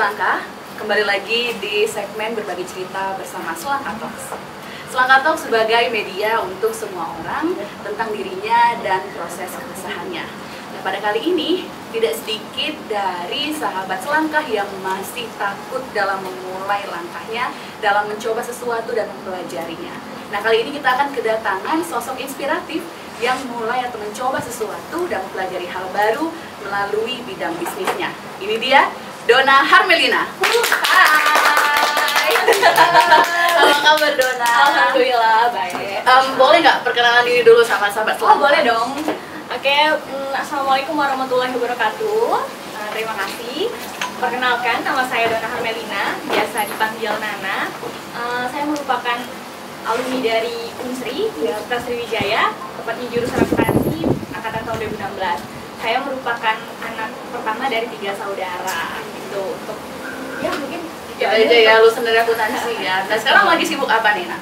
Selangkah, kembali lagi di segmen berbagi cerita bersama Selangkah Talks. Selangkah Talks sebagai media untuk semua orang tentang dirinya dan proses keresahannya. Nah, pada kali ini tidak sedikit dari sahabat selangkah yang masih takut dalam memulai langkahnya dalam mencoba sesuatu dan mempelajarinya. Nah, kali ini kita akan kedatangan sosok inspiratif yang mulai atau mencoba sesuatu dan mempelajari hal baru melalui bidang bisnisnya. Ini dia Dona Harmelina. Hai. Apa kabar Dona? Alhamdulillah baik. Em, boleh nggak perkenalan diri dulu sama sahabat Oh selangkah? boleh dong. Oke, mm, assalamualaikum warahmatullahi wabarakatuh. Nah, terima kasih. Perkenalkan, nama saya Dona Harmelina, biasa dipanggil Nana. Eh, saya merupakan alumni dari Unsri, Universitas Sriwijaya, tepatnya jurusan akuntansi angkatan tahun 2016. Saya merupakan anak pertama dari tiga saudara. Gitu. Untuk ya mungkin Gitu aja ya, lu sendiri akuntansi ya. Nah sekarang lagi sibuk apa nih, Nak?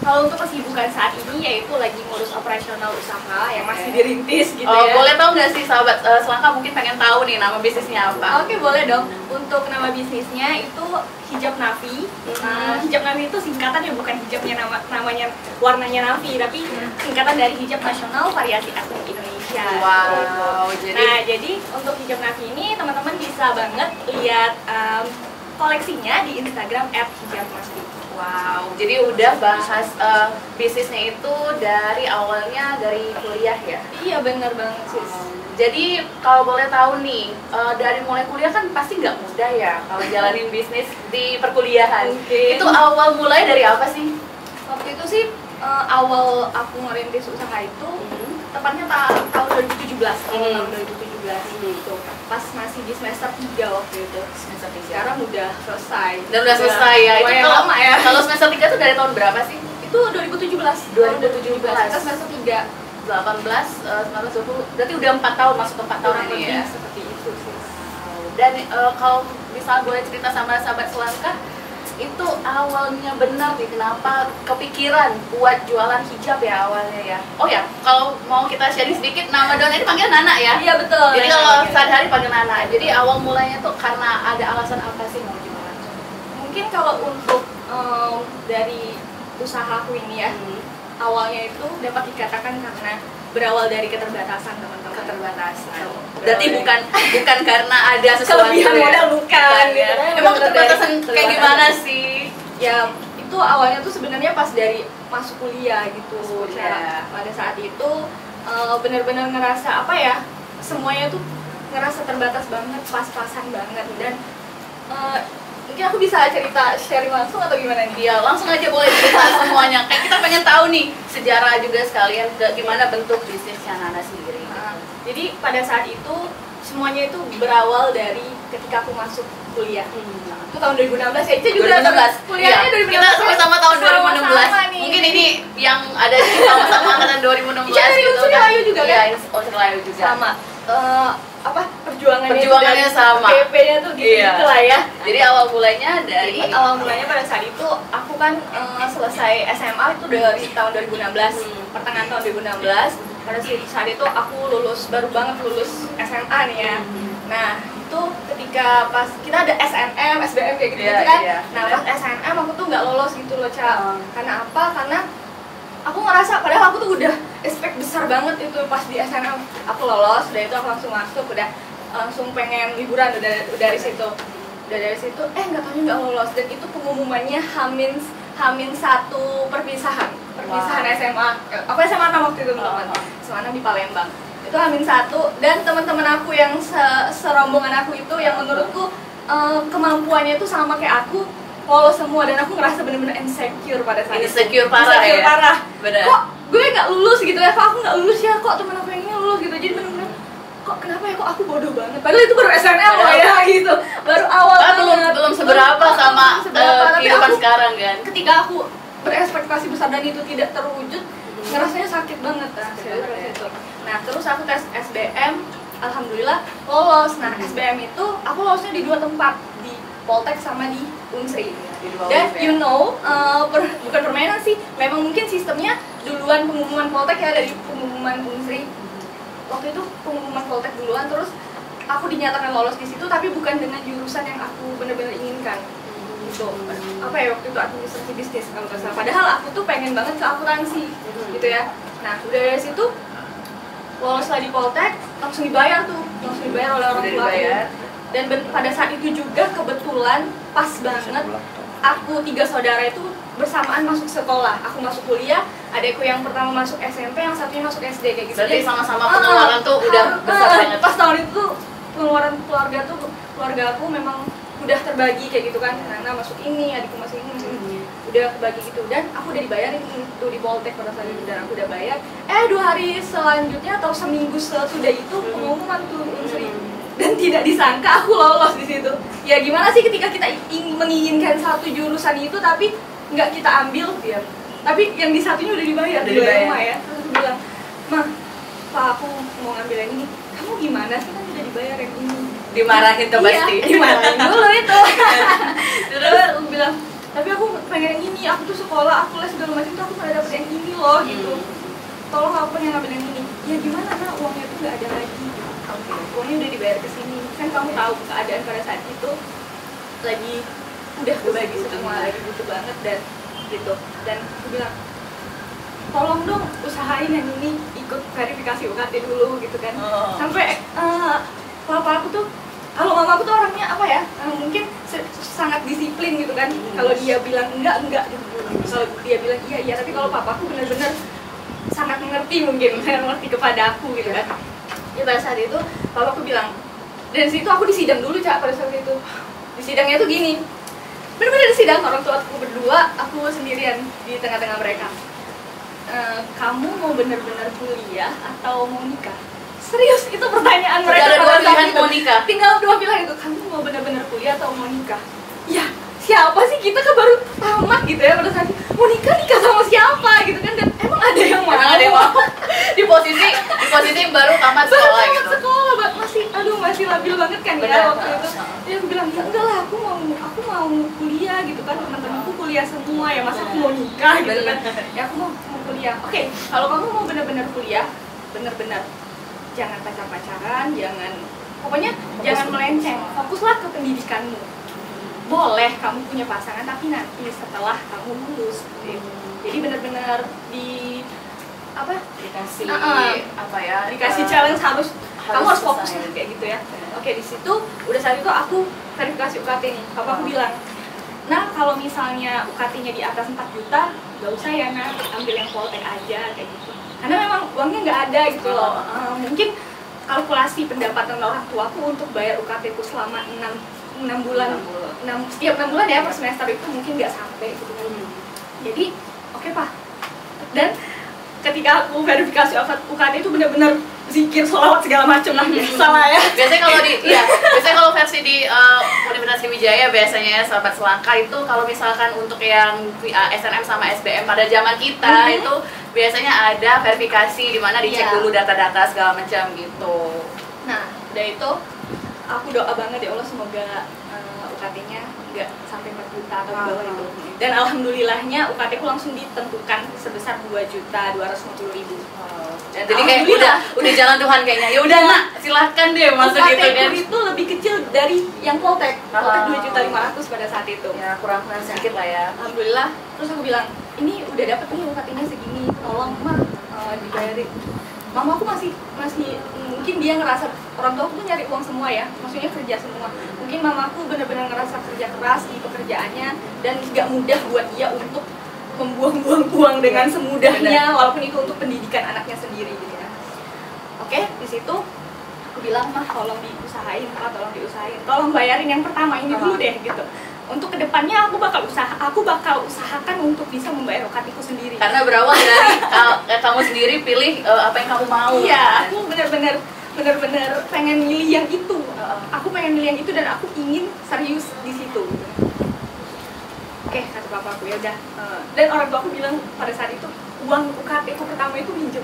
Kalau untuk kesibukan saat ini yaitu lagi ngurus operasional usaha yang masih dirintis gitu oh, ya. boleh tahu nggak sih sahabat eh, selangkah mungkin pengen tahu nih nama bisnisnya apa? Oke boleh dong. Untuk nama bisnisnya itu hijab navi. Nah, hijab navi itu singkatan ya bukan hijabnya nama namanya warnanya navi tapi singkatan dari hijab nasional variasi etnik Indonesia. Wow, Gitu. jadi Nah jadi untuk hijab navi ini teman-teman bisa banget lihat em, koleksinya di Instagram @hijabnavi. wow, jadi udah bahas eh, bisnisnya itu dari awalnya dari kuliah ya. Iya bener banget sis. Jadi kalau boleh tahu nih, eh, dari mulai kuliah kan pasti nggak mudah ya kalau jalanin bisnis di perkuliahan. Mungkin. Itu awal mulai dari apa sih? Waktu itu sih eh, awal aku ngerintis usaha itu tepatnya ta tahun 2017 Hmm. tahun 2017 gitu pas masih di semester 3 waktu itu Semester tiga. sekarang udah selesai Dan udah selesai ya. Itu kalau lama ya Kalau semester 3 tuh dari tahun berapa sih? itu 2017 2017. kita semester 3 18, eh, 19, 20, berarti udah 4 tahun masuk ke 4 tahun ini ya. seperti itu sih Dan eh, kalau misal boleh cerita sama sahabat selangkah, itu awalnya benar nih kenapa kepikiran buat jualan hijab ya awalnya ya. Oh ya, kalau mau kita sharing sedikit nama Dona ini panggil Nana ya. iya betul Jadi kalau sehari-hari panggil Nana. Jadi awal mulanya tuh karena ada alasan apa sih mau jualan? mungkin kalau untuk em, dari usahaku ini ya awalnya itu dapat dikatakan karena berawal dari keterbatasan teman-teman Keterbatasan. Berarti bukan bukan karena ada sesuatu Kelebihan ya? modal bukan, ya. Emang keterbatasan kayak gimana sih? ya itu awalnya tuh sebenarnya pas dari masuk kuliah gitu Masuk kuliah. Cara- pada saat itu eh, benar-benar ngerasa apa ya semuanya tuh ngerasa terbatas banget pas-pasan banget dan eh, mungkin aku bisa cerita sharing langsung atau gimana nih Iya, langsung aja boleh cerita semuanya. Kayak kita pengen tahu nih sejarah juga sekalian ke gimana bentuk bisnisnya Nana sendiri. Jadi pada saat itu semuanya itu berawal dari ketika aku masuk kuliah itu tahun 2016 ya itu juga 2016. kuliahnya Iya, 2016 Kita sama-sama tahun 2016. Sama-sama nih. Mungkin ini yang ada di sama-sama angkatan 2016 Iya, dari gitu Unsur kan. Layu juga, Iya, kan? Ins- Unsur Layu juga. sama eh, apa perjuangannya Perjuangannya dari sama. PP-nya tuh gitu, Iya. lah ya Jadi awal mulanya dari jadi awal mulanya pada saat itu aku kan eh, selesai SMA itu dari tahun 2016 Hmm. pertengahan tahun 2016 pada saat itu aku lulus baru banget lulus SMA nih ya. Nah itu ketika pas kita ada SNM, SBM kayak gitu, Iya, kan. iya. nah pas SNM aku tuh nggak lolos gitu loh Ca. Hmm. karena apa? karena aku ngerasa padahal aku tuh udah expect besar banget itu pas di SNM aku lolos udah itu aku langsung masuk udah langsung pengen liburan udah udah dari situ. Udah dari situ eh nggak tahu nggak lolos. Dan itu pengumumannya hamin hamin satu perpisahan perpisahan Wow. SMA aku SMA enam waktu itu teman Oh. SMA enam di Palembang itu hamin satu dan teman-teman aku yang se- serombongan aku itu yang menurutku eh, kemampuannya itu sama kayak aku lolos semua dan aku ngerasa bener-bener insecure pada saat itu. Insecure parah Insecure ya? parah Bener. kok gue nggak lulus gitu ya aku nggak lulus ya kok temen aku yang ini lulus gitu jadi bener-bener kok kenapa ya kok aku bodoh banget padahal itu baru SNM loh ya gitu baru awal belum belum seberapa Belum sama seberapa, eh, kehidupan sekarang kan. ketika aku berekspektasi besar dan itu tidak terwujud ngerasanya sakit banget kan Sakit Serius, banget ya. itu. nah terus aku tes SBM alhamdulillah lolos nah SBM itu aku lolosnya di dua tempat di Poltek sama di Unsri dan ya. you know uh, per- bukan permainan sih memang mungkin sistemnya duluan pengumuman Poltek ya dari pengumuman Unsri waktu itu pengumuman Poltek duluan terus aku dinyatakan lolos di situ tapi bukan dengan jurusan yang aku benar-benar inginkan gitu. Apa ya waktu itu administrasi bisnis kalau nggak salah. Padahal aku tuh pengen banget ke akuntansi gitu ya. Nah udah dari situ lolos lah di Poltek langsung dibayar tuh. Langsung dibayar oleh orang tua. dan ben- pada saat itu juga kebetulan pas banget aku tiga saudara itu bersamaan masuk sekolah. Aku masuk kuliah adekku yang pertama masuk SMP yang satunya masuk SD kayak gitu. Berarti Jadi, sama-sama ah, pengeluaran tuh udah ah, besar ah, banget. pas tahun itu pengeluaran keluarga tuh keluarga aku memang udah terbagi kayak gitu kan Nana masuk ini adikku masuk ini ini. Udah kebagi gitu dan aku udah dibayarin itu di Poltek pada saat itu dan aku udah bayar. Eh dua hari selanjutnya atau seminggu sesudah itu pengumuman tuh Unsri dan tidak disangka aku lolos di situ. Ya gimana sih ketika kita ingin menginginkan satu jurusan itu tapi nggak kita ambil? Iya. tapi yang di satunya udah dibayar Udah dibayar. dibayar. mah ya. Terus aku bilang mah pak aku mau ngambil yang ini. Kamu gimana sih? Kan udah dibayar yang ini Dimarahin tuh pasti. iya, dimarahin dulu itu. Terus aku bilang tapi aku pengen yang ini aku tuh sekolah aku les segala macam tuh aku pernah dapet yang ini loh gitu. Tolong aku pengen ngambil yang ini. Ya gimana nah uangnya tuh nggak ada lagi. Oke. uangnya udah dibayar ke sini. Kan kamu tahu keadaan pada saat itu lagi udah kebagi semua lagi butuh banget dan gitu. Dan aku bilang tolong dong usahain yang ini ikut verifikasi UKT dulu gitu kan. Oh. sampai eh, papa aku tuh kalau mama aku tuh orangnya apa ya eh, mungkin sangat disiplin gitu kan. Kalau dia bilang enggak enggak gitu. Kalau dia bilang iya iya tapi kalau papa aku benar-benar sangat mengerti mungkin mengerti kepada aku gitu kan. Ya pada saat itu papa aku bilang dan situ aku disidang dulu cak pada saat itu. Di sidangnya tuh gini benar-benar di sidang orang tua aku berdua aku sendirian di tengah-tengah mereka. Eh, kamu mau benar-benar kuliah atau mau nikah serius itu pertanyaan mereka ada dua pilihan itu. mau nikah. tinggal dua pilihan itu kamu mau benar-benar kuliah atau mau nikah ya siapa sih? Kita kan baru tamat gitu ya pada saat mau nikah nikah sama siapa gitu kan? Dan emang ada yang mau? Emang ada yang mau? Di posisi di posisi yang baru tamat Baru sekolah tamat gitu. sekolah masih aduh masih labil banget kan Benar. ya waktu itu. Dia bilang ya enggak lah aku mau aku mau kuliah gitu kan. Teman-temanku kuliah semua ya masa aku mau nikah gitu kan? Ya aku mau, mau kuliah. Oke kalau kamu mau benar-benar kuliah benar-benar jangan pacar-pacaran jangan pokoknya jangan melenceng fokuslah ke pendidikanmu boleh kamu punya pasangan tapi nanti setelah kamu lulus gitu. jadi benar-benar di apa Dikasih Ah, ah. apa ya? dikasih eh, challenge harus, kamu harus fokus selesai. kayak gitu ya oke di situ udah saat itu aku verifikasi UKT nih papa aku Oh. bilang nah kalau misalnya UKT-nya di atas 4 juta gak usah ya nak ambil yang poltek aja kayak gitu karena memang uangnya nggak ada gitu loh. Eh, mungkin kalkulasi pendapatan orang tuaku untuk bayar UKT ku selama 6 6 bulan. Enam bulan. 6, setiap 6 bulan ya per semester itu mungkin nggak sampai gitu kan. Jadi oke pak. Dan ketika aku verifikasi UKT itu benar-benar zikir sholawat segala macam. Lah biasa lah ya. Biasanya kalau di iya biasanya kalau versi di eh, Universitas Wijaya biasanya ya sahabat selangka itu kalau misalkan untuk yang eh, SNM sama SBM pada zaman kita Mhm. itu biasanya ada verifikasi di mana dicek Iya. dulu data-data segala macam gitu. Nah udah itu aku doa banget ya Allah semoga uh, UKT-nya nggak sampai 4 juta atau di bawah Ah. itu dan alhamdulillahnya UKT ku langsung ditentukan sebesar 2 juta 250 ribu dan jadi kayak udah udah jalan Tuhan kayaknya. Ya udah nak silahkan deh masuk UKT gitu kan. itu lebih kecil dari yang Poltek Poltek. 2 juta 500 pada saat itu. Ya kurang kurang sedikit lah ya. Alhamdulillah. Terus aku bilang ini udah dapet nih UKT-nya segini tolong mah uh, dibayarin. Mama aku masih masih mungkin dia ngerasa orang tua aku tuh nyari uang semua ya maksudnya kerja semua. Mungkin mamaku benar-benar ngerasa kerja keras di pekerjaannya dan gak mudah buat dia untuk membuang-buang uang dengan semudahnya. walaupun itu untuk pendidikan anaknya sendiri gitu ya. Oke di situ aku bilang mah tolong diusahain pak tolong diusahain. Tolong bayarin yang pertama ini dulu deh gitu. Untuk ke depannya aku bakal usaha aku bakal usahakan untuk bisa membayar UKT-ku sendiri. Karena berawal dari eh, kamu sendiri pilih eh, apa yang kamu mau iya aku benar-benar benar-benar pengen milih yang itu. Aku pengen milih yang itu dan aku ingin serius di situ oke kata papaku ya udah Eh, dan orang tua aku bilang pada saat itu uang UKT ku pertama itu minjem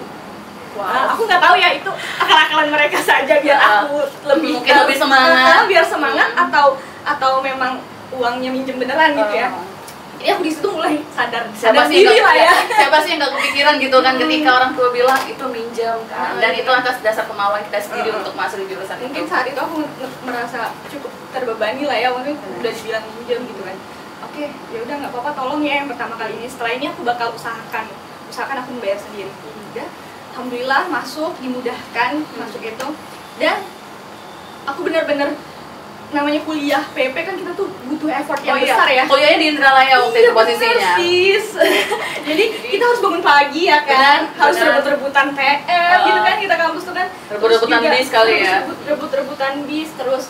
Nah, aku nggak tahu ya itu akal-akalan mereka saja biar Ah, aku lebih mungkin lebih semangat. Ah, biar semangat atau atau memang uangnya minjem beneran gitu ya Oh. ini aku di situ mulai sadar siapa sadar sih yang diri lah ya siapa sih yang nggak kepikiran gitu kan Hmm. ketika orang tua bilang itu minjam kan Hmm, dan iya. itu atas dasar kemauan kita sendiri Hmm. untuk masuk di jurusan mungkin itu saat itu aku merasa cukup terbebani lah ya mungkin Hmm. udah dibilang minjem gitu kan oke ya udah nggak apa-apa tolong ya yang pertama kali ini. Setelah ini aku bakal usahakan. Usahakan aku membayar sendiri. Udah alhamdulillah masuk dimudahkan masuk itu. Dan aku benar-benar namanya kuliah PP kan kita tuh butuh effort yang oh iya besar ya. kuliahnya di Indralaya waktu Iya, itu posisinya. sis. Jadi kita harus bangun pagi ya kan, Benar, harus rebut-rebutan PM Uh, gitu kan kita kampus tuh kan. rebut-rebutan bis kali ya. rebut- Rebut-rebutan bis. Terus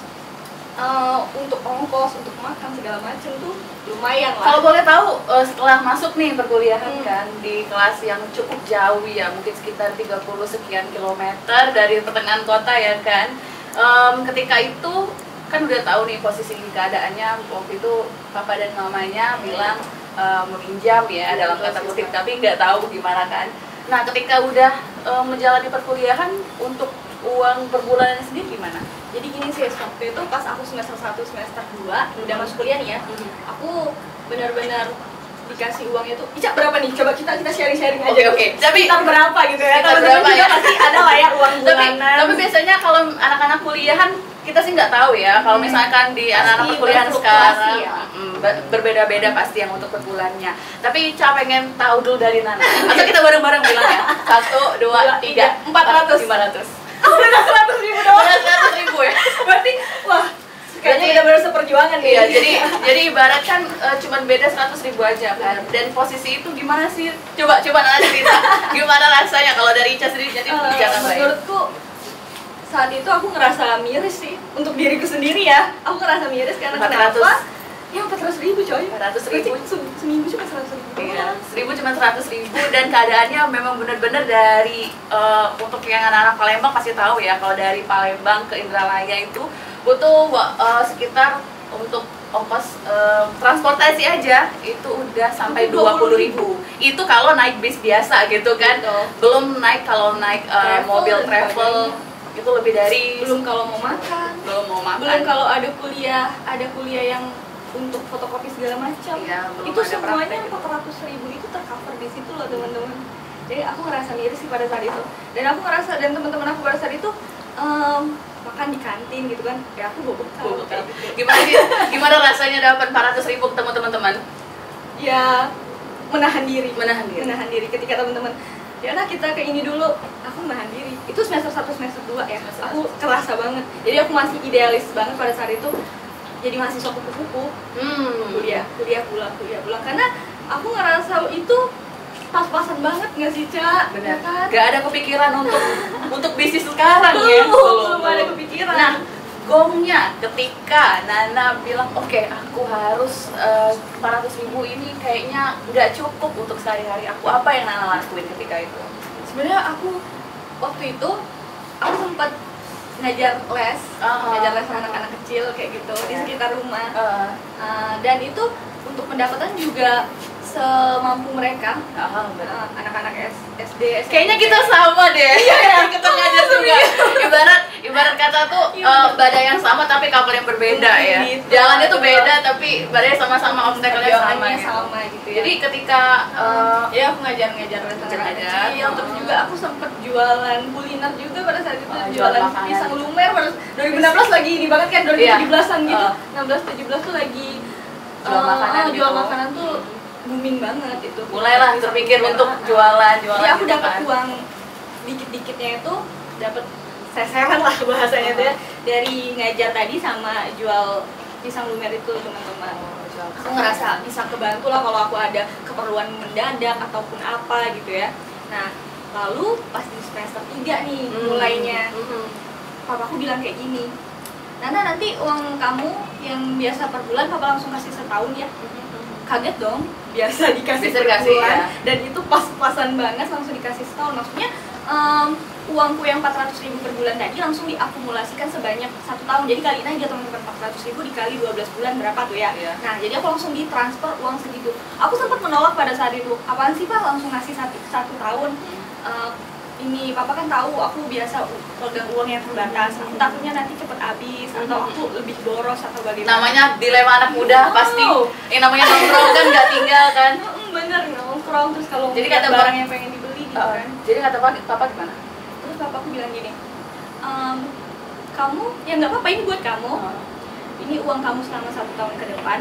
eh, untuk ongkos, untuk makan segala macem tuh lumayan lah. Kalau boleh tahu eh, setelah masuk nih perkuliahan Hmm. kan di kelas yang cukup jauh ya mungkin sekitar 30 sekian kilometer dari pertengahan kota ya kan. Em, ketika itu kan udah tahu nih posisi keadaannya waktu itu papa dan mamanya bilang eh, meminjam ya dalam kata kutip tapi nggak tahu gimana kan. Nah ketika udah eh, menjalani perkuliahan untuk uang per bulannya sendiri gimana? Jadi gini sih, waktu itu pas aku semester 1, semester 2 udah masuk kuliah nih ya. Aku benar-benar dikasih uangnya tuh, Ica berapa nih? Coba kita kita sharing-sharing aja. Oke, oke. Tapi- sekitar berapa gitu ya? Teman-teman berapa juga ya? pasti ada lah ya uang tapi bulanan. tapi biasanya kalau anak-anak kuliahan kita sih nggak tahu ya kalau Hmm. misalkan di anak-anak perkuliahan sekarang ya. ber- berbeda-beda pasti yang untuk per bulannya tapi Ica pengen tahu dulu dari Nana atau kita bareng-bareng bilang ya satu dua Dua, tiga tiga, empat ratus. lima ratus Oh, udah seratus ribu doang. Ribu ya Berarti, wah, kayaknya Berarti- benar-benar seperjuangan nih. Iya, jadi jadi ibarat kan eh, cuman beda seratus ribu aja kan. Dan posisi itu gimana sih? Coba coba Nana cerita. gimana rasanya kalau dari Ica sendiri jadi Eh, jangan lain. menurutku saat itu aku ngerasa miris sih untuk diriku sendiri ya. Aku ngerasa miris karena 400. kenapa? Ya empat ratus ribu coy. 400 ribu. Berarti se- seminggu cuma seratus ribu. Iya, seribu cuma seratus ribu dan keadaannya memang benar-benar dari eh, untuk yang anak-anak Palembang pasti tahu ya kalau dari Palembang ke Indralaya itu butuh eh, sekitar untuk ongkos eh, transportasi aja itu udah sampai dua puluh ribu. Itu kalau naik bis biasa gitu kan, Betul. belum naik kalau naik eh, Travel mobil travel itu lebih dari Belum kalau mau makan. belum mau makan. Belum kalau ada kuliah, ada kuliah yang untuk fotokopi segala macam. Belum itu semuanya empat ratus ribu itu tercover di situ loh teman-teman. Jadi aku ngerasa miris sih pada saat itu. Dan aku ngerasa dan teman-teman aku pada saat itu em, makan di kantin gitu kan. Ya aku kayak gitu. Gimana sih? Gimana rasanya dapat 400 ribu ketemu teman-teman? Ya menahan diri. Menahan diri. Menahan diri ketika teman-teman ya nah kita ke ini dulu aku menahan diri itu semester 1 semester 2 ya Semester aku kerasa banget jadi aku masih idealis banget pada saat itu jadi mahasiswa kupu-kupu Hmm. kuliah kuliah pulang kuliah pulang karena aku ngerasa itu pas-pasan banget nggak sih cak Benar. Ya kan? Gak ada kepikiran untuk untuk bisnis sekarang ya. Belum, belum ada kepikiran. Nah, gongnya ketika Nana bilang oke aku harus eh, 400 ribu ini kayaknya nggak cukup untuk sehari-hari aku apa yang Nana lakuin ketika itu? sebenarnya aku waktu itu aku sempat ngajar les Ah. ngajar les sama anak-anak kecil kayak gitu di Ya. sekitar rumah Eh, Uh, dan itu untuk pendapatan juga semampu mereka benar. uh, anak-anak S- SD SMP. Kayaknya kita sama deh. Iya, kita ngajar juga. Ibarat ibarat kata tuh Iya, eh, benar. badai yang sama tapi kapal yang berbeda ya. Gitu. Jalannya tuh beda tapi badai sama-sama obstacle-nya sama gitu. sama gitu ya Jadi ketika eh, ya aku ngajar-ngajar Ngajar. kecil terus juga aku sempet jualan kuliner juga pada saat itu Oh, jualan pisang lumer pada 2016 lagi ini banget kan 2017-an gitu Oh. 16 17 tuh lagi Jual eh, makanan eh, jual makanan tuh booming banget itu mulailah terpikir Iya. untuk jualan jualan Jadi aku gitu dapat kan. uang dikit-dikitnya itu dapat seseran lah bahasanya itu ya dari ngajar tadi sama jual pisang lumer itu teman-teman. Aku ngerasa bisa kebantu lah kalau aku ada keperluan mendadak ataupun apa gitu ya. Nah lalu pas di semester 3 nih Hmm. mulainya Mhm. papaku bilang kayak gini Nana nanti uang kamu yang biasa per bulan papa langsung kasih setahun ya kaget dong. Biasa dikasih Biasa per dikasih, bulan ya. dan itu pas-pasan banget langsung dikasih setahun. Maksudnya em, uangku yang 400 ribu per bulan tadi langsung diakumulasikan sebanyak satu tahun. Jadi kaliin aja teman-teman 400 ribu dikali 12 bulan berapa tuh ya? Iya. nah jadi aku langsung ditransfer uang segitu. Aku sempat menolak pada saat itu. Apaan sih pak? Langsung ngasih satu, satu tahun ini papa kan tahu aku biasa pegang uang yang terbatas. Aku takutnya nanti cepet habis atau aku lebih boros atau bagaimana. Namanya dilema anak muda Oh. pasti. Yang namanya nongkrong kan nggak tinggal kan? Bener nongkrong. Terus kalau Jadi kata barang yang pengen dibeli gitu Uh, kan. jadi kata papa, papa gimana? Terus papaku bilang gini "Em, kamu ya nggak apa-apa ini buat kamu. Ini uang kamu selama satu tahun ke depan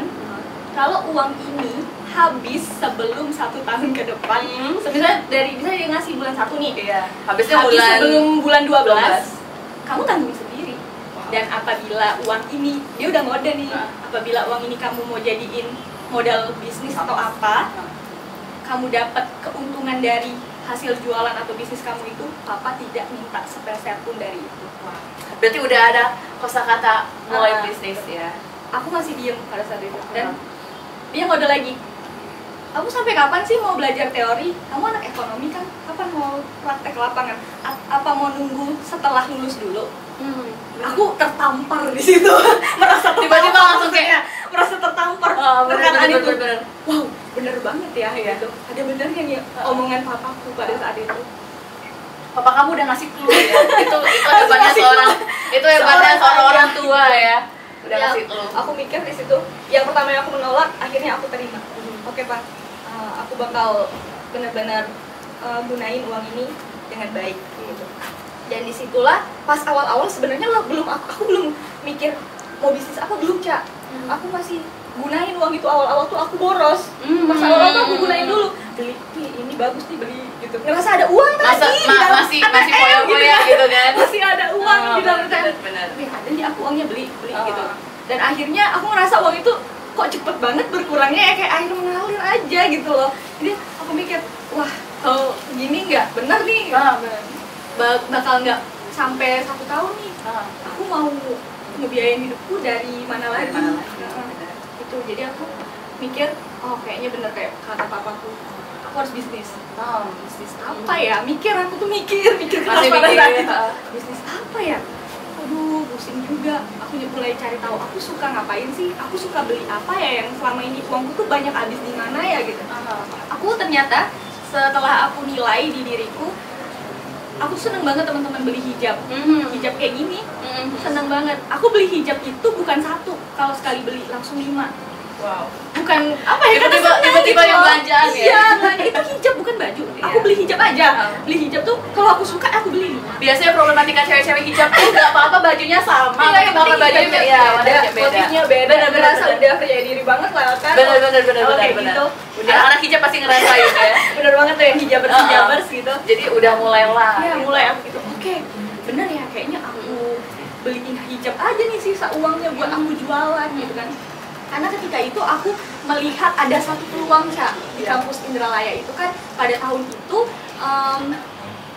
kalau uang ini habis sebelum satu tahun ke depan Hmm. sebenarnya dari bisa dia ngasih bulan satu nih iya habisnya habis bulan sebelum bulan 12, 12. kamu tanggung sendiri dan apabila uang ini dia udah ngode nih Ah. apabila uang ini kamu mau jadiin modal bisnis atau apa kamu dapat keuntungan dari hasil jualan atau bisnis kamu itu papa tidak minta sepeser pun dari itu berarti udah ada kosakata mulai Ah. bisnis ya aku masih diem pada saat itu dan Ah. Dia ngode lagi. Kamu sampai kapan sih mau belajar teori? Kamu anak ekonomi kan? Kapan mau praktek lapangan? A- apa mau nunggu setelah lulus dulu? Aku tertampar di situ. Merasa Tiba-tiba langsung kayak- merasa tertampar Oh, bener, bener, itu bener, bener. wow bener banget ya gitu ada benernya nih omongan papaku pada saat itu? Papa kamu udah ngasih clue ya? Itu itu hebatnya seorang itu hebatnya Seorang seorang orang tua ya udah Ya, aku mikir di situ yang pertama yang aku menolak akhirnya aku terima. Oke pak. Uh, aku bakal benar-benar uh, gunain uang ini dengan baik gitu. Dan di situlah pas awal-awal sebenarnya lo belum aku, aku belum mikir mau bisnis apa? Belum cak. Aku masih gunain uang itu awal-awal tuh aku boros. Hmm. pas awal-awal tuh aku gunain dulu. Beli nih ini bagus nih beli gitu. Ngerasa ada uang Masa, tadi di ma- dalam masih ATM masih foya-foya gitu kan? Masih ada uang Oh, di dalam bener, ATM bener. Wih, ada nih aku uangnya beli beli Oh. gitu dan akhirnya aku ngerasa uang itu kok cepet banget berkurangnya ya kayak air mengalir aja gitu loh jadi aku mikir wah kalau gini nggak bener nih Ah, bener. Ba- bakal nggak sampai satu tahun nih Ah. aku mau ngebiayain hidupku dari mana lagi, mana lagi, Nah, bener. itu jadi aku mikir oh kayaknya bener kayak kata papaku aku harus bisnis Oh. bisnis apa ya mikir aku tuh mikir mikir keras pada mikir, saat itu ha. bisnis apa ya aduh pusing juga. Aku mulai cari tahu aku suka ngapain sih? Aku suka beli apa ya? Yang selama ini uangku tuh banyak habis di mana ya? Gitu. Aku ternyata setelah aku nilai di diriku aku seneng banget teman-teman beli hijab. Mhm. hijab kayak gini Mhm. seneng banget. Aku beli hijab itu bukan satu kalau sekali beli langsung lima Wow. bukan apa ya Tiba-tiba- gitu yang belanjaan ya? iya itu hijab bukan baju aku Iya. beli hijab aja Oh. beli hijab tuh kalau aku suka aku beli Biasanya problematika cewek-cewek hijab tuh nggak apa-apa bajunya sama, Iya, kalau penting bajunya ya beda, warnanya beda. motifnya beda, bener, berasa udah percaya diri banget lah kan. Bener, Kalau bener, kayak bener. gitu. Udah anak hijab pasti ngerasain ya. Bener banget tuh yang hijabers hijabers gitu. Jadi udah mulai lah. Ya mulai aku gitu, oke bener ya kayaknya aku beliin hijab aja nih sisa uangnya buat aku jualan gitu kan. Karena ketika itu aku melihat ada satu peluang Cak, di Iya. kampus Indralaya itu kan pada tahun itu em,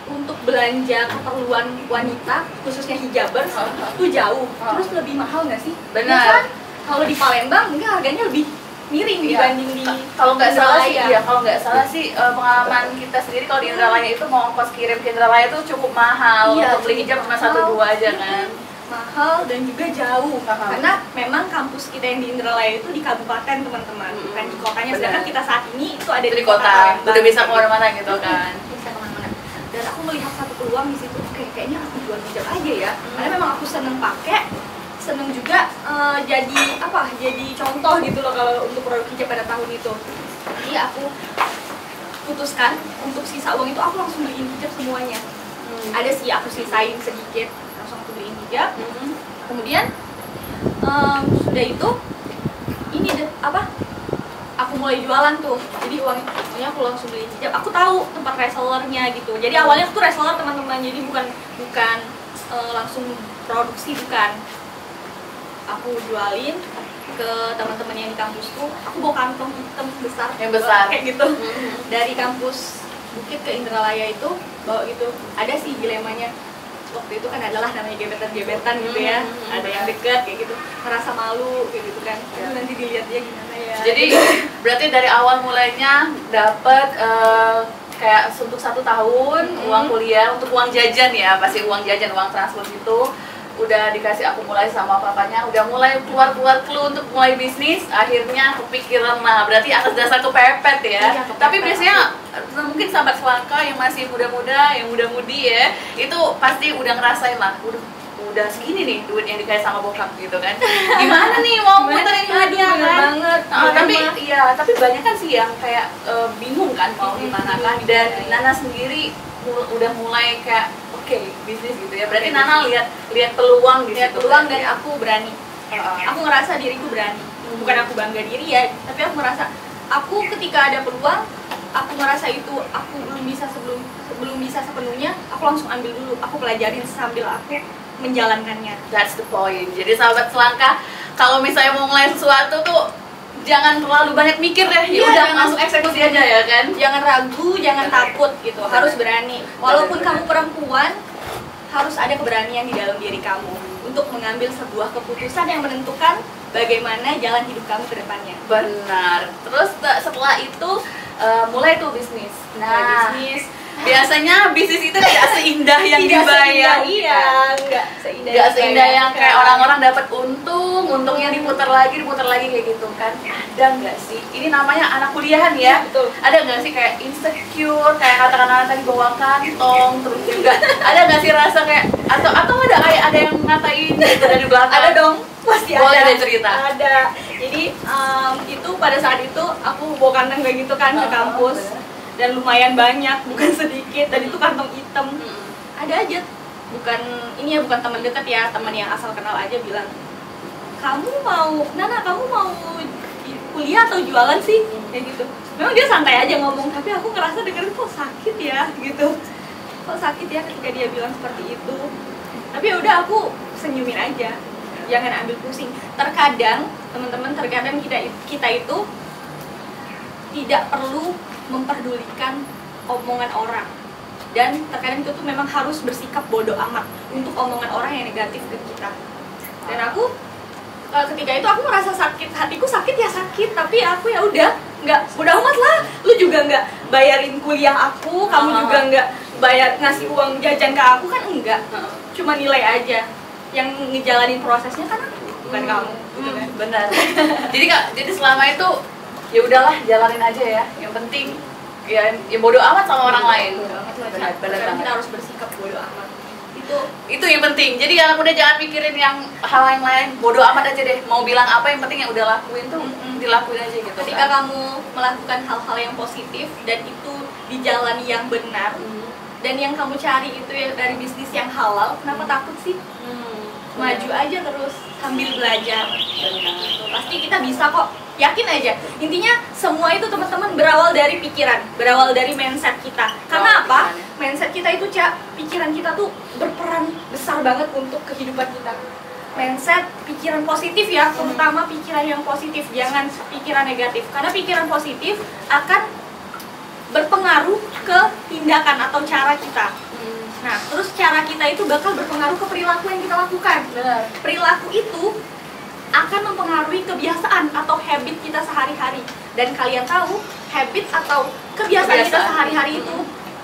untuk belanja keperluan wanita khususnya hijabers Uh-huh. itu jauh Uh. terus lebih mahal nggak sih? Benar. Ya kan? Kalau di Palembang mungkin harganya lebih miring Iya. dibanding di Ka- kalau nggak salah sih, ya kalau nggak salah sih eh, pengalaman kita sendiri kalau di Indralaya itu mau ongkos kirim ke Indralaya itu cukup mahal Iya, untuk beli hijab cuma satu dua aja kan. Mahal dan juga jauh. Karena memang kampus kita yang di Indralaya itu di kabupaten teman-teman. Mm-mm. bukan di kotanya. Benar. sedangkan kita saat ini itu ada Itu di, di kota, udah bisa ke mana-mana gitu kan. bisa ke mana-mana. Dan aku melihat satu peluang di situ oke kayaknya aku jual hijab aja ya. Karena memang aku seneng pakai seneng juga eh, jadi apa jadi contoh gitu loh kalau untuk produk hijab pada tahun itu. Jadi aku putuskan untuk sisa uang itu aku langsung beliin hijab semuanya. Ada sih aku sisain sedikit beliin hijab Mhm. kemudian em, sudah itu ini deh apa? Aku mulai jualan tuh jadi uang uangnya aku langsung beli hijab aku tahu tempat resellernya gitu. Jadi awalnya aku tuh reseller teman-teman. Jadi bukan bukan eh, langsung produksi bukan. Aku jualin ke teman-teman yang di kampusku aku bawa kantong hitam besar. Yang besar. kayak gitu. Mhm. dari kampus Bukit ke Indralaya itu bawa gitu. Ada sih dilemanya waktu itu kan adalah namanya gebetan-gebetan gitu ya Hmm, ada yang deket kayak gitu ngerasa malu kayak gitu kan Ya. Nanti dilihat dia gimana ya Jadi berarti dari awal mulainya dapat eh, kayak untuk satu tahun Mhm. uang kuliah untuk uang jajan ya pasti uang jajan uang transport itu udah dikasih akumulasi sama papanya, udah mulai keluar-keluar clue untuk mulai bisnis, akhirnya kepikiran lah, berarti atas dasar kepepet ya. Iya, kepepet. Tapi biasanya mungkin sahabat selangka yang masih muda-muda, yang muda-mudi ya, itu pasti udah ngerasain lah, udah udah segini nih duit yang dikasih sama bokap gitu kan. Gimana nih mau muterin bener kan? banget. Ah, Bener tapi iya, tapi banyak kan sih yang kayak eh, bingung kan mau gimana kan dan Nana sendiri mul- udah mulai kayak oke bisnis gitu ya. Berarti Oke, Nana lihat lihat peluang di lihat peluang berarti dan ya. aku berani aku ngerasa diriku berani bukan aku bangga diri ya tapi aku ngerasa aku ketika ada peluang aku ngerasa itu aku belum bisa sebelum sebelum bisa sepenuhnya aku langsung ambil dulu aku pelajarin sambil aku menjalankannya That's the point. Jadi sahabat selangkah, kalau misalnya mau mulai sesuatu tuh jangan terlalu banyak mikir deh. Ya Iya, udah jangan. langsung eksekusi aja ya kan. jangan ragu jangan takut gitu harus berani walaupun kamu perempuan harus ada keberanian di dalam diri kamu untuk mengambil sebuah keputusan yang menentukan bagaimana jalan hidup kamu ke depannya Benar. Terus setelah itu eh, mulai tuh bisnis. Nah, bisnis biasanya bisnis itu tidak seindah yang tidak dibayang. seindah, iya nggak seindah Nggak seindah yang kayak orang-orang dapat untung, untungnya diputar lagi, diputar lagi kayak gitu kan. Ada nggak sih? Ini namanya anak kuliahan ya. Betul. Ada nggak sih kayak insecure, kayak kata-kata tadi bawa kantong, terus juga ada nggak sih rasa kayak atau atau ada ada yang ngatain gitu dari belakang? ada dong pasti Boleh ada. deh cerita. ada. Jadi em, itu pada saat itu aku bawa kantong kayak gitu kan ke Oh, kampus. bener. dan lumayan banyak bukan sedikit. Dan itu kantong hitam. Mm-mm. ada aja. Bukan ini ya bukan teman dekat ya. Teman yang asal kenal aja bilang kamu mau Nana kamu mau kuliah atau jualan sih? Kayak gitu. Memang dia santai aja ngomong tapi aku ngerasa dengerin kok sakit ya? Gitu. Kok sakit ya? Ketika dia bilang seperti itu. Tapi ya udah aku senyumin aja jangan ambil pusing. Terkadang teman-teman terkadang kita kita itu tidak perlu memperdulikan omongan orang. Dan terkadang itu tuh memang harus bersikap bodoh amat untuk omongan orang yang negatif ke kita. Dan aku eh, ketika itu aku merasa sakit hatiku sakit ya sakit. Tapi aku ya udah nggak bodoh amat lah. Lu juga nggak bayarin kuliah aku kamu juga nggak bayar ngasih uang jajan ke aku kan enggak. Cuma nilai aja yang ngejalanin prosesnya kan aku bukan Hmm. kamu gitu Hmm, kan? Benar. Jadi kak jadi selama itu ya udahlah jalanin aja ya. Yang penting ya ya bodoh amat sama orang lain. Bodo amat lah, benar benar kita harus bersikap bodoh amat. Itu itu yang penting. Jadi yang udah jangan mikirin yang hal yang lain. Bodoh amat aja deh. Mau bilang apa yang penting yang udah lakuin tuh Mm-mm. dilakuin aja gitu ketika kan. kamu melakukan hal-hal yang positif dan itu di jalan yang benar Hmm. dan yang kamu cari itu ya dari bisnis yang halal kenapa takut sih? Hmm. Maju aja terus sambil belajar. Benar. pasti kita bisa kok. Yakin aja. Intinya semua itu teman-teman berawal dari pikiran berawal dari mindset kita. Karena Berawal apa? mindset kita itu cak pikiran kita tuh berperan besar banget untuk kehidupan kita. Mindset pikiran positif ya terutama pikiran yang positif. Jangan pikiran negatif. Karena pikiran positif akan berpengaruh ke tindakan atau cara kita. Hmm. Nah terus cara kita itu bakal berpengaruh ke perilaku yang kita lakukan. Benar. Perilaku itu akan mempengaruhi kebiasaan atau habit kita sehari-hari. Dan kalian tahu habit atau kebiasaan, kita Kebiasaan. sehari-hari itu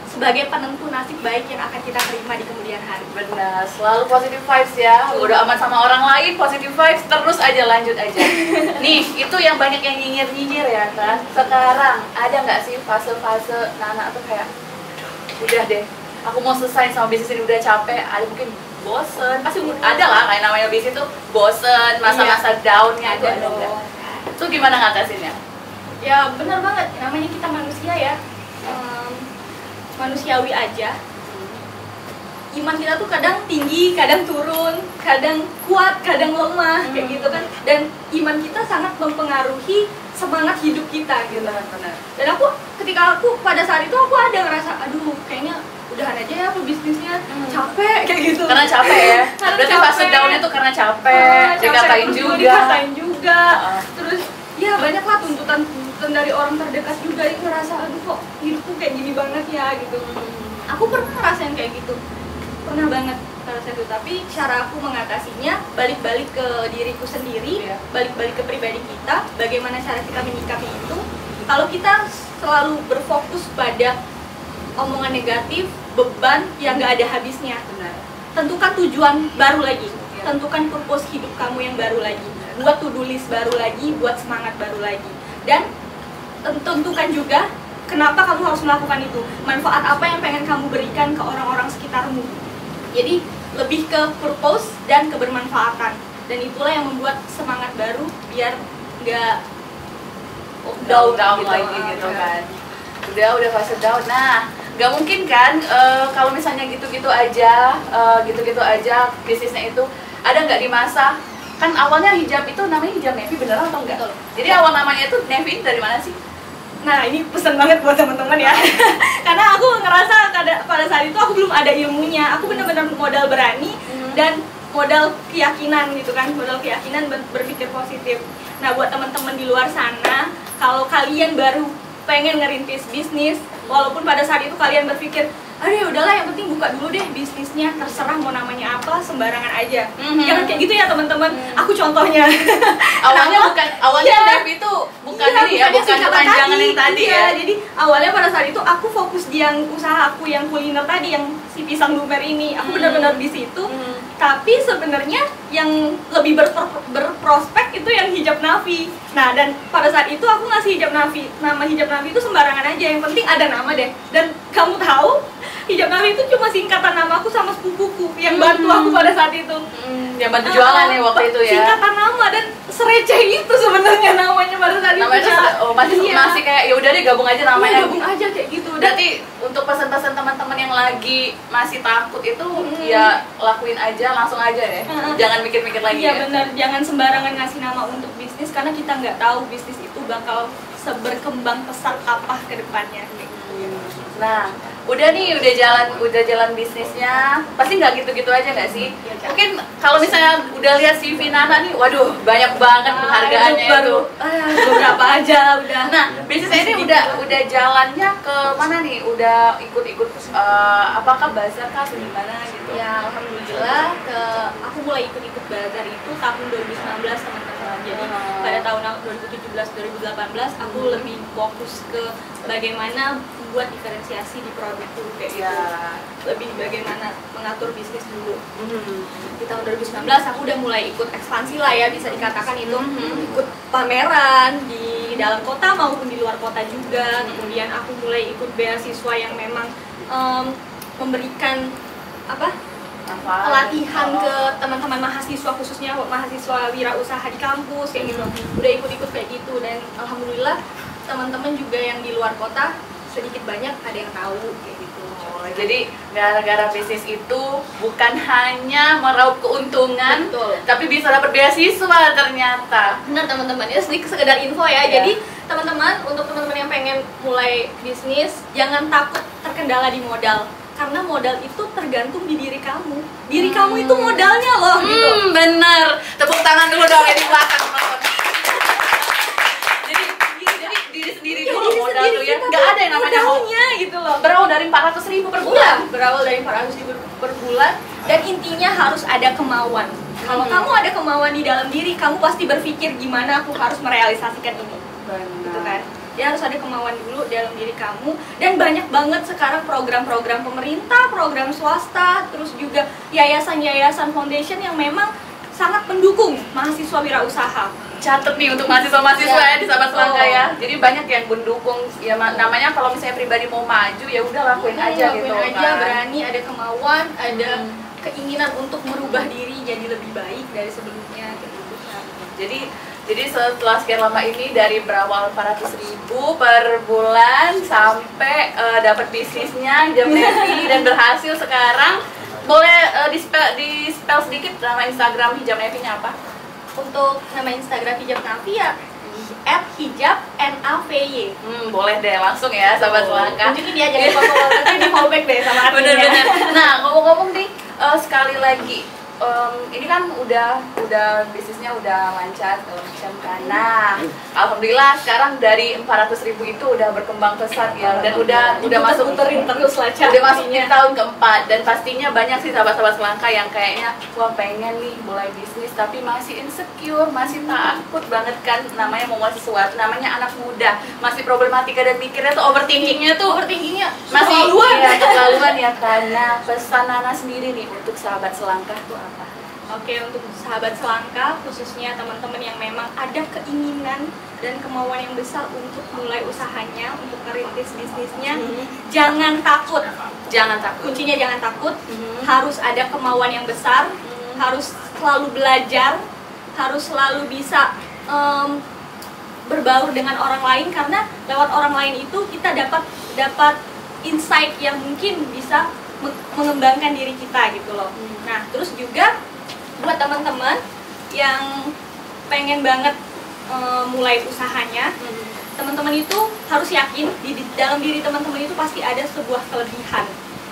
sebagai penentu nasib baik yang akan kita terima di kemudian hari. Benar. Selalu positive vibes ya. Bodoh amat sama orang lain positive vibes terus aja lanjut aja. Nih itu yang banyak yang nyinyir nyinyir ya kan sekarang ada nggak sih fase-fase Nana tuh kayak "Aduh, udah deh aku mau selesai sama bisnis ini udah capek. Ada mungkin bosen. Pasti ada lah kayak namanya bisnis itu bosen masa-masa downnya ada nggak itu gimana ngatasinnya? Ya benar banget. Namanya kita manusia ya. Em, manusiawi aja. Iman kita tuh kadang tinggi, kadang turun, kadang kuat, kadang lemah, kayak Hmm. gitu kan. Dan iman kita sangat mempengaruhi semangat hidup kita gitu. benar. Dan aku ketika aku pada saat itu aku ada ngerasa, aduh kayaknya udahan aja ya aku bisnisnya Hmm. capek kayak gitu. karena capek ya Karena berarti fase capek. downnya tuh karena capek capek, dikatain juga dikatain juga. Ah. Terus ya banyak lah tuntutan tuntutan dari orang terdekat juga yang ngerasa aduh kok hidupku kayak gini banget ya gitu. Aku pernah ngerasain kayak gitu, pernah banget saat itu. Tapi cara aku mengatasinya balik-balik ke diriku sendiri, Iya. balik-balik ke pribadi kita, bagaimana cara kita menyikapi itu. Kalau kita selalu berfokus pada omongan negatif, beban yang nggak ada habisnya, benar. Tentukan tujuan baru lagi. Tentukan purpose hidup kamu yang baru lagi. Buat to do list baru lagi buat semangat baru lagi. Dan tentukan juga kenapa kamu harus melakukan itu. Manfaat apa yang pengen kamu berikan ke orang-orang sekitarmu. Jadi lebih ke purpose dan kebermanfaatan. Dan itulah yang membuat semangat baru biar nggak down down lagi gitu kan. Udah udah fase down. Nah nggak mungkin kan uh, kalau misalnya gitu-gitu aja uh, gitu-gitu aja bisnisnya itu ada nggak di masa kan awalnya hijab itu namanya hijab Nevi beneran atau enggak? Jadi awal namanya itu Nevi dari mana sih? Nah ini pesan banget buat teman-teman ya Karena aku ngerasa pada saat itu aku belum ada ilmunya Aku benar-benar modal berani hmm. dan modal keyakinan gitu kan Modal keyakinan berpikir positif Nah buat teman-teman di luar sana Kalau kalian baru pengen ngerintis bisnis Walaupun pada saat itu kalian berpikir aduh ya udahlah yang penting buka dulu deh bisnisnya terserah mau namanya apa sembarangan aja mm-hmm. jangan kayak gitu ya teman-teman mm. aku contohnya awalnya bukan awalnya ya, Dev itu bukan iya, ini ya bukan kepanjangan yang tadi iya, ya jadi awalnya pada saat itu aku fokus di yang usaha aku yang kuliner tadi yang si pisang lumer ini aku mm. benar-benar di situ mm. Tapi sebenarnya yang lebih berpro berprospek itu yang hijab nafi. Nah dan pada saat itu aku ngasih hijab nafi. Nama hijab nafi itu sembarangan aja. Yang penting ada nama deh. Dan kamu tahu hijab nabi itu cuma singkatan nama aku sama sepupuku yang bantu aku pada saat itu. Hmm, yang bantu jualan ya waktu itu ya singkatan nama dan sereceh itu sebenarnya namanya pada saat namanya oh, masih iya. masih kayak ya udah deh gabung aja namanya ya, gabung aja kayak gitu berarti untuk pesan-pesan teman-teman yang lagi masih takut itu hmm. ya lakuin aja langsung aja ya hmm. jangan mikir-mikir lagi iya ya. benar jangan sembarangan ngasih nama untuk bisnis karena kita nggak tahu bisnis itu bakal seberkembang pesat apa ke depannya nah udah nih udah jalan udah jalan bisnisnya. Pasti nggak gitu-gitu aja nggak sih? Ya, mungkin kalau misalnya udah lihat si Nana nih waduh banyak banget ah, penghargaannya itu, baru, ah, beberapa aja udah. Nah bisnisnya ini udah udah jalannya ke mana nih? Udah ikut-ikut uh, apakah bazar kah atau gimana gitu? Ya alhamdulillah ke aku mulai ikut-ikut bazar itu tahun 2019 teman-teman jadi uh. pada tahun 2017 2018 aku hmm. lebih fokus ke bagaimana membuat diferensiasi di produk dulu kayak ya. gitu lebih bagaimana mengatur bisnis dulu hmm. di tahun 2019 aku udah mulai ikut ekspansi lah ya bisa dikatakan itu hmm. ikut pameran di dalam kota maupun di luar kota juga hmm. kemudian aku mulai ikut beasiswa yang memang um, memberikan apa pelatihan ke teman-teman mahasiswa khususnya mahasiswa wirausaha di kampus kayak gitu. Udah ikut-ikut kayak gitu. Dan alhamdulillah teman-teman juga yang di luar kota sedikit banyak ada yang tahu kayak gitu. Oh, jadi gara-gara bisnis itu bukan hanya meraup keuntungan Betul. tapi bisa dapat beasiswa ternyata. Benar teman-teman. Ya sedikit sekedar info ya. Yeah. jadi teman-teman untuk teman-teman yang pengen mulai bisnis jangan takut terkendala di modal karena modal itu tergantung di diri kamu. Diri hmm. kamu itu modalnya loh gitu. hmm, gitu bener. Tepuk tangan dulu dong ya di belakang sendiri iya, dulu modal tuh ya. nggak ada yang namanya modalnya gitu loh. Berawal dari 400 ribu per bulan. Iya, berawal dari 400 ribu per bulan. Dan intinya harus ada kemauan. Kalau hmm. kamu ada kemauan di dalam diri kamu pasti berpikir gimana aku harus merealisasikan ini. Benar. gitu kan ya harus ada kemauan dulu dalam diri kamu dan banyak banget sekarang program-program pemerintah, program swasta, terus juga yayasan-yayasan foundation yang memang sangat mendukung mahasiswa wirausaha catet nih untuk mahasiswa-mahasiswa ya. ya di sahabat selangka ya. Jadi banyak yang mendukung ya namanya kalau misalnya pribadi mau maju ya udah lakuin hmm, aja lakuin gitu aja, kan. berani, ada kemauan, ada hmm. keinginan untuk merubah diri jadi lebih baik dari sebelumnya gitu. Jadi jadi setelah sekian lama ini dari berawal 400 ribu per bulan sampai uh, dapat bisnisnya jam Nevi dan berhasil sekarang boleh uh, di spell, di spell sedikit nama Instagram hijab Nevi-nya apa? untuk nama Instagram hijab Nafi ya at hijab NAVY hmm, boleh deh langsung ya sahabat oh. selangkah tunjukin dia jangan follow nanti di fallback deh sama artinya bener-bener nah ngomong-ngomong nih uh, sekali lagi um, ini kan udah udah bisnisnya udah lancar segala macam kan. Nah, alhamdulillah sekarang dari 400 ribu itu udah berkembang pesat ya dan udah udah masuk terin terus lancar. Udah masuk tahun keempat dan pastinya banyak sih sahabat-sahabat selangkah yang kayaknya wah pengen nih mulai bisnis tapi masih insecure, masih takut banget kan namanya mau sesuatu, namanya anak muda, masih problematika dan mikirnya tuh overthinkingnya tuh overthinkingnya masih keterlaluan ya karena pesan Nana sendiri nih untuk sahabat selangkah tuh? Oke, untuk sahabat selangkah, khususnya teman-teman yang memang ada keinginan dan kemauan yang besar untuk mulai usahanya, untuk merintis bisnisnya, Mhm. jangan takut. Jangan takut. Kuncinya jangan takut, Mhm. harus ada kemauan yang besar, Mhm. harus selalu belajar, harus selalu bisa em, berbaur dengan orang lain karena lewat orang lain itu kita dapat dapat insight yang mungkin bisa me- mengembangkan diri kita gitu loh. Hmm. Nah, terus juga buat teman-teman yang pengen banget em, mulai usahanya, Mhm. teman-teman itu harus yakin di, di dalam diri teman-teman itu pasti ada sebuah kelebihan.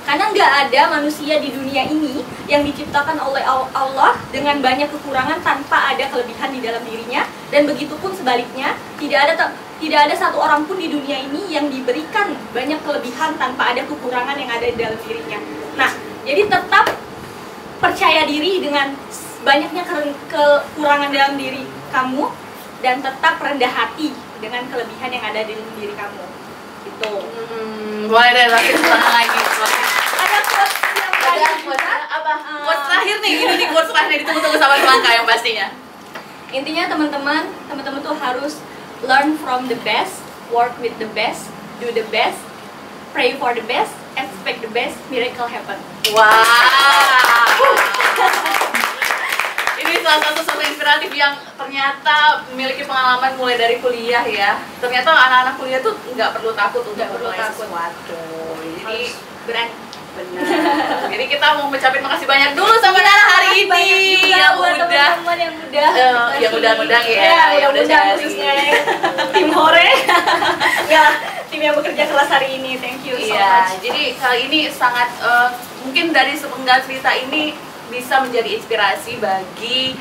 Karena nggak ada manusia di dunia ini yang diciptakan oleh Al- Allah dengan banyak kekurangan tanpa ada kelebihan di dalam dirinya. Dan begitupun sebaliknya tidak ada tidak ada satu orang pun di dunia ini yang diberikan banyak kelebihan tanpa ada kekurangan yang ada di dalam dirinya. Nah jadi tetap percaya diri dengan banyaknya ke- kekurangan dalam diri kamu dan tetap rendah hati dengan kelebihan yang ada di dalam diri kamu gitu Hmm, boleh deh semangat lagi. ada quotes yang Ada tadi quotes juga. apa? Eh, Quotes terakhir nih, ini nih quotes terakhir ditunggu-tunggu sama selangkah yang pastinya. intinya teman-teman teman-teman tuh harus learn from the best work with the best do the best pray for the best expect the best miracle happen Wow. Ini salah satu sosok inspiratif yang ternyata memiliki pengalaman mulai dari kuliah ya. Ternyata anak-anak kuliah tuh nggak perlu takut untuk Nggak perlu memulai takut. sesuatu. Jadi berani benar. Jadi kita mau mengucapin makasih banyak dulu sama Nana hari ini juga yang buat udah teman-teman yang udah Eh, yang ya, ya, yang udah undang sharing. khususnya yang tim hore ya tim yang bekerja kelas hari ini thank you so Iya, much jadi kali ini sangat eh, mungkin dari sepenggal cerita ini bisa menjadi inspirasi bagi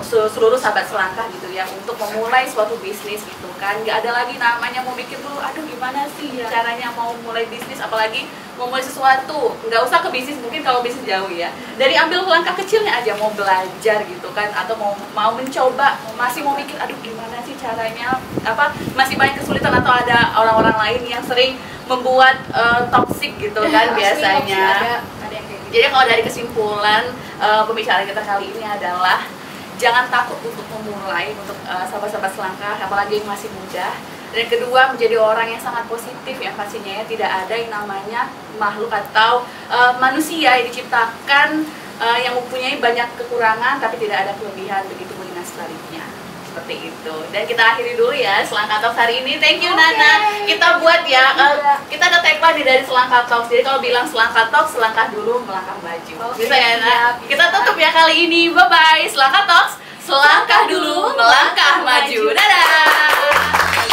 se- seluruh sahabat selangkah gitu ya untuk memulai suatu bisnis gitu kan. Nggak ada lagi namanya mau mikir dulu aduh gimana sih Iya. caranya mau mulai bisnis? Apalagi mau mulai sesuatu. Nggak usah ke bisnis mungkin kalau bisnis jauh ya. Dari ambil langkah kecilnya aja mau belajar gitu kan atau mau mau mencoba masih mau mikir aduh gimana sih caranya? Apa masih banyak kesulitan atau ada orang-orang lain yang sering membuat eh, toxic gitu kan Asli, biasanya. ada ada yang kayak jadi kalau dari kesimpulan eh, pembicaraan kita kali ini adalah jangan takut untuk memulai untuk eh, sahabat-sahabat selangkah apalagi yang masih muda. Dan kedua menjadi orang yang sangat positif ya pastinya ya tidak ada yang namanya makhluk atau eh, manusia yang diciptakan eh, yang mempunyai banyak kekurangan tapi tidak ada kelebihan begitu dengan sebaliknya seperti itu. Dan kita akhiri dulu ya selangkah talks hari ini. Thank you Oke. Nana kita buat ya Iya. kita ada tagline dari selangkah talks. Jadi kalau bilang selangkah talks selangkah dulu melangkah maju. Oke, bisa ya Nana? kita tutup ya kali ini. Bye bye selangkah talks. Selangkah dulu melangkah maju. Dadah